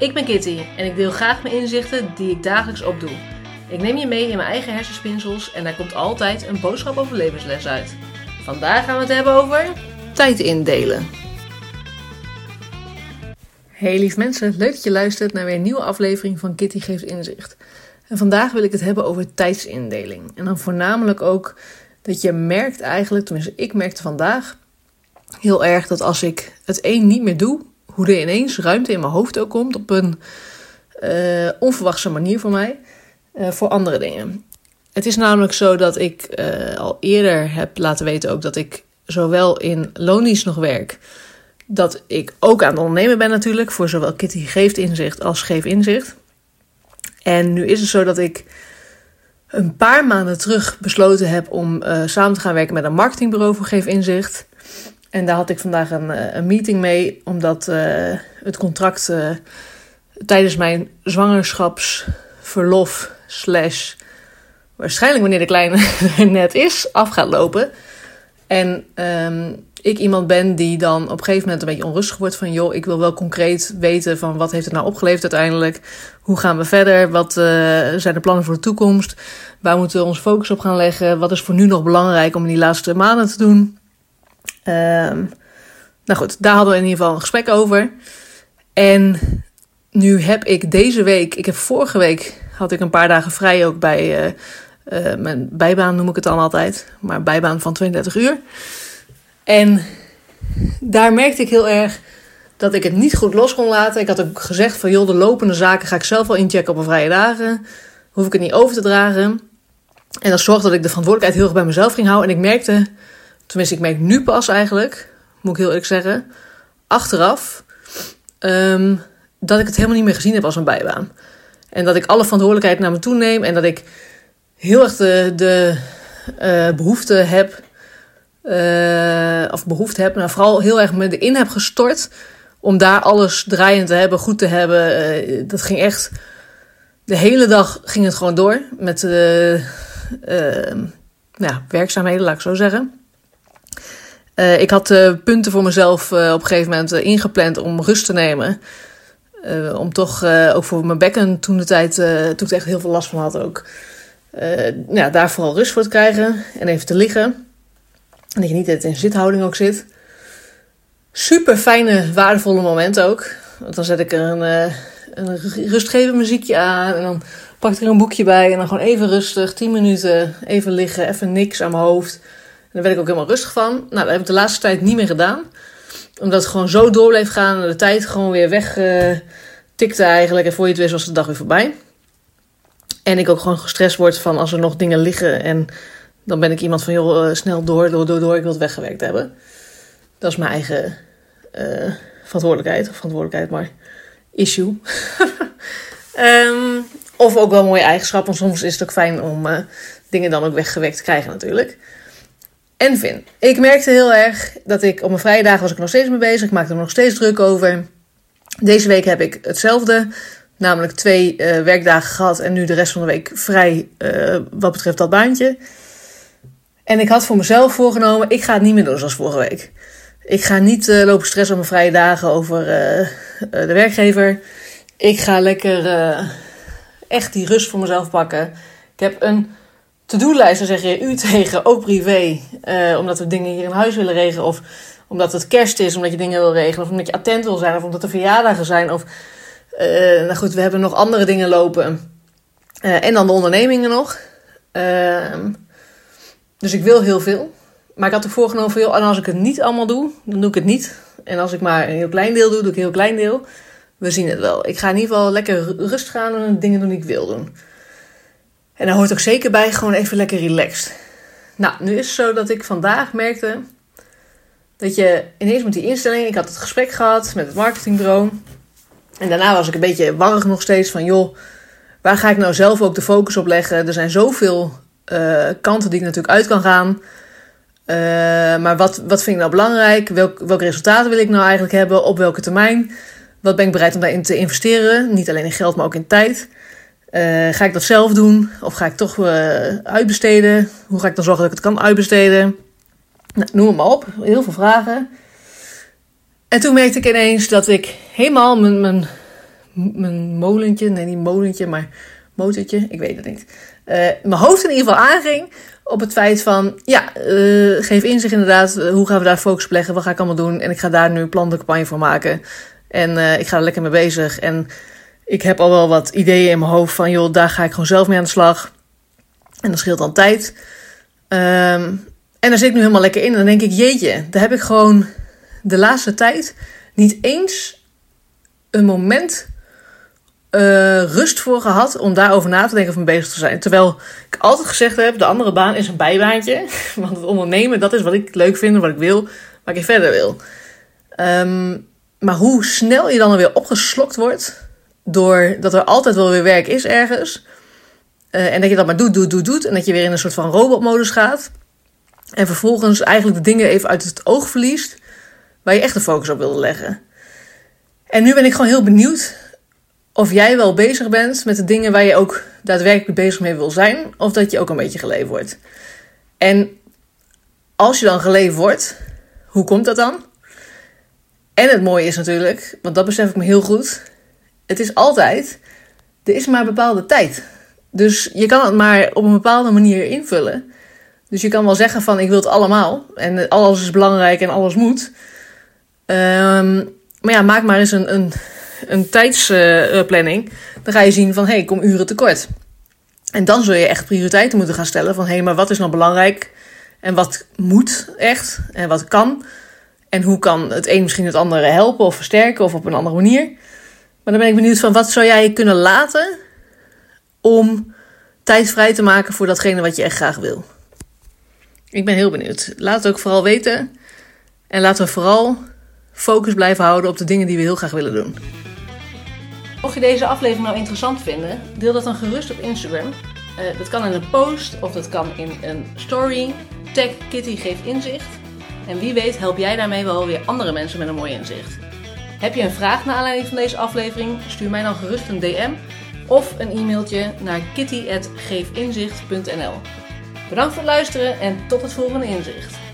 Ik ben Kitty en ik deel graag mijn inzichten die ik dagelijks opdoe. Ik neem je mee in mijn eigen hersenspinsels en daar komt altijd een boodschap over levensles uit. Vandaag gaan we het hebben over tijd indelen. Hey lief mensen, leuk dat je luistert naar weer een nieuwe aflevering van Kitty Geeft Inzicht. En vandaag wil ik het hebben over tijdsindeling. En dan voornamelijk ook dat je merkt eigenlijk, tenminste ik merkte vandaag heel erg dat als ik het een niet meer doe, hoe er ineens ruimte in mijn hoofd ook komt op een uh, onverwachte manier voor mij, uh, voor andere dingen. Het is namelijk zo dat ik uh, al eerder heb laten weten ook dat ik zowel in loondienst nog werk, dat ik ook aan het ondernemen ben natuurlijk, voor zowel Kitty Geeft Inzicht als Geef Inzicht. En nu is het zo dat ik een paar maanden terug besloten heb om samen te gaan werken met een marketingbureau voor Geef Inzicht. En daar had ik vandaag een, een meeting mee, omdat uh, het contract uh, tijdens mijn zwangerschapsverlof slash waarschijnlijk wanneer de kleine net is, af gaat lopen. En um, ik iemand ben die dan op een gegeven moment een beetje onrustig wordt van joh, ik wil wel concreet weten van wat heeft het nou opgeleverd uiteindelijk? Hoe gaan we verder? Wat zijn de plannen voor de toekomst? Waar moeten we ons focus op gaan leggen? Wat is voor nu nog belangrijk om in die laatste maanden te doen? Um, nou goed, daar hadden we in ieder geval een gesprek over. En nu heb ik deze week, ik heb vorige week had ik een paar dagen vrij ook bij uh, uh, mijn bijbaan, noem ik het dan altijd. Maar bijbaan van 32 uur. En daar merkte ik heel erg dat ik het niet goed los kon laten. Ik had ook gezegd van joh, de lopende zaken ga ik zelf wel inchecken op een vrije dagen. Hoef ik het niet over te dragen. En dat zorgde dat ik de verantwoordelijkheid heel erg bij mezelf ging houden. En ik merkte, tenminste ik merk nu pas eigenlijk, moet ik heel eerlijk zeggen, achteraf, um, dat ik het helemaal niet meer gezien heb als een bijbaan. En dat ik alle verantwoordelijkheid naar me toe neem en dat ik heel erg de, de uh, behoefte heb uh, of behoefte heb, nou vooral heel erg me erin heb gestort om daar alles draaiend te hebben, goed te hebben. Uh, dat ging echt, de hele dag ging het gewoon door met ja, werkzaamheden, laat ik zo zeggen. Ik had punten voor mezelf op een gegeven moment ingepland om rust te nemen. om toch, ook voor mijn bekken toen de tijd, toen ik echt heel veel last van had ook. ja, daar vooral rust voor te krijgen en even te liggen. En dat je niet altijd in zithouding ook zit. Super fijne, waardevolle momenten ook. Want dan zet ik er een, een rustgevend muziekje aan. En dan pak ik er een boekje bij. En dan gewoon even rustig, 10 minuten, even liggen, even niks aan mijn hoofd. Daar werd ik ook helemaal rustig van. Nou, dat heb ik de laatste tijd niet meer gedaan. Omdat het gewoon zo door bleef gaan. En de tijd gewoon weer weg uh, eigenlijk. En voor je het wist was de dag weer voorbij. En ik ook gewoon gestrest word van als er nog dingen liggen. En dan ben ik iemand van, joh, snel door, door, door, door, ik wil het weggewerkt hebben. Dat is mijn eigen uh, verantwoordelijkheid, of verantwoordelijkheid, maar issue. um, of ook wel mooie eigenschappen, soms is het ook fijn om uh, dingen dan ook weggewerkt te krijgen natuurlijk. En Vin, ik merkte heel erg dat ik op mijn vrije dagen was ik nog steeds mee bezig. Ik maakte er nog steeds druk over. Deze week heb ik hetzelfde. Namelijk twee uh, werkdagen gehad en nu de rest van de week vrij uh, wat betreft dat baantje. En ik had voor mezelf voorgenomen, ik ga het niet meer doen zoals vorige week. Ik ga niet uh, lopen stressen op mijn vrije dagen over de werkgever. Ik ga lekker echt die rust voor mezelf pakken. Ik heb een to-do-lijst, dan zeg je u tegen, ook privé. omdat we dingen hier in huis willen regelen. Of omdat het kerst is, omdat je dingen wil regelen. Of omdat je attent wil zijn. Of omdat er verjaardagen zijn. Of, nou goed, we hebben nog andere dingen lopen. en dan de ondernemingen nog. Ehm dus ik wil heel veel. Maar ik had er voorgenomen van, joh, en als ik het niet allemaal doe, dan doe ik het niet. En als ik maar een heel klein deel doe, doe ik een heel klein deel. We zien het wel. Ik ga in ieder geval lekker rust gaan en dingen doen die ik wil doen. En daar hoort ook zeker bij gewoon even lekker relaxed. Nou, nu is het zo dat ik vandaag merkte dat je ineens met die instelling, ik had het gesprek gehad met het marketingbureau. En daarna was ik een beetje warrig nog steeds van, joh, waar ga ik nou zelf ook de focus op leggen? Er zijn zoveel uh, kanten die ik natuurlijk uit kan gaan. Uh, maar wat, wat vind ik nou belangrijk? Welk, welke resultaten wil ik nou eigenlijk hebben? Op welke termijn? Wat ben ik bereid om daarin te investeren? Niet alleen in geld, maar ook in tijd. Uh, ga ik dat zelf doen? Of ga ik toch uitbesteden? Hoe ga ik dan zorgen dat ik het kan uitbesteden? Nou, noem het maar op. Heel veel vragen. En toen merkte ik ineens dat ik helemaal mijn, mijn, mijn molentje, nee niet molentje, maar motortje, ik weet het niet. Uh, mijn hoofd in ieder geval aanging op het feit van, ja, geef inzicht inderdaad, hoe gaan we daar focus op leggen, wat ga ik allemaal doen en ik ga daar nu een plantencampagne voor maken. En ik ga er lekker mee bezig en ik heb al wel wat ideeën in mijn hoofd van, joh, daar ga ik gewoon zelf mee aan de slag. En dat scheelt dan tijd. Um, en daar zit ik nu helemaal lekker in en dan denk ik, jeetje, daar heb ik gewoon de laatste tijd niet eens een moment uh, rust voor gehad om daarover na te denken of mee bezig te zijn. Terwijl ik altijd gezegd heb, de andere baan is een bijbaantje. Want het ondernemen, dat is wat ik leuk vind, wat ik wil, waar ik verder wil. Um, maar hoe snel je dan weer opgeslokt wordt, doordat er altijd wel weer werk is ergens. Uh, en dat je dat maar doet, doet, doet, doet. En dat je weer in een soort van robotmodus gaat. En vervolgens eigenlijk de dingen even uit het oog verliest waar je echt de focus op wilde leggen. En nu ben ik gewoon heel benieuwd of jij wel bezig bent met de dingen waar je ook daadwerkelijk bezig mee wil zijn, of dat je ook een beetje geleefd wordt. En als je dan geleefd wordt, hoe komt dat dan? En het mooie is natuurlijk, want dat besef ik me heel goed, het is altijd, er is maar bepaalde tijd. Dus je kan het maar op een bepaalde manier invullen. Dus je kan wel zeggen van ik wil het allemaal en alles is belangrijk en alles moet. Um, maar ja, maak maar eens een, een, een tijdsplanning. dan ga je zien van hé, hey, ik kom uren tekort. En dan zul je echt prioriteiten moeten gaan stellen van hé, hey, maar wat is nou belangrijk? En wat moet echt? En wat kan? En hoe kan het een misschien het andere helpen of versterken of op een andere manier? Maar dan ben ik benieuwd van wat zou jij kunnen laten om tijd vrij te maken voor datgene wat je echt graag wil. Ik ben heel benieuwd. Laat het ook vooral weten. En laten we vooral focus blijven houden op de dingen die we heel graag willen doen. Mocht je deze aflevering nou interessant vinden, deel dat dan gerust op Instagram. Uh, dat kan in een post of dat kan in een story. Tag Kitty geeft inzicht. En wie weet help jij daarmee wel weer andere mensen met een mooi inzicht. Heb je een vraag naar aanleiding van deze aflevering? Stuur mij dan gerust een DM of een e-mailtje naar kitty.geefinzicht.nl Bedankt voor het luisteren en tot het volgende inzicht.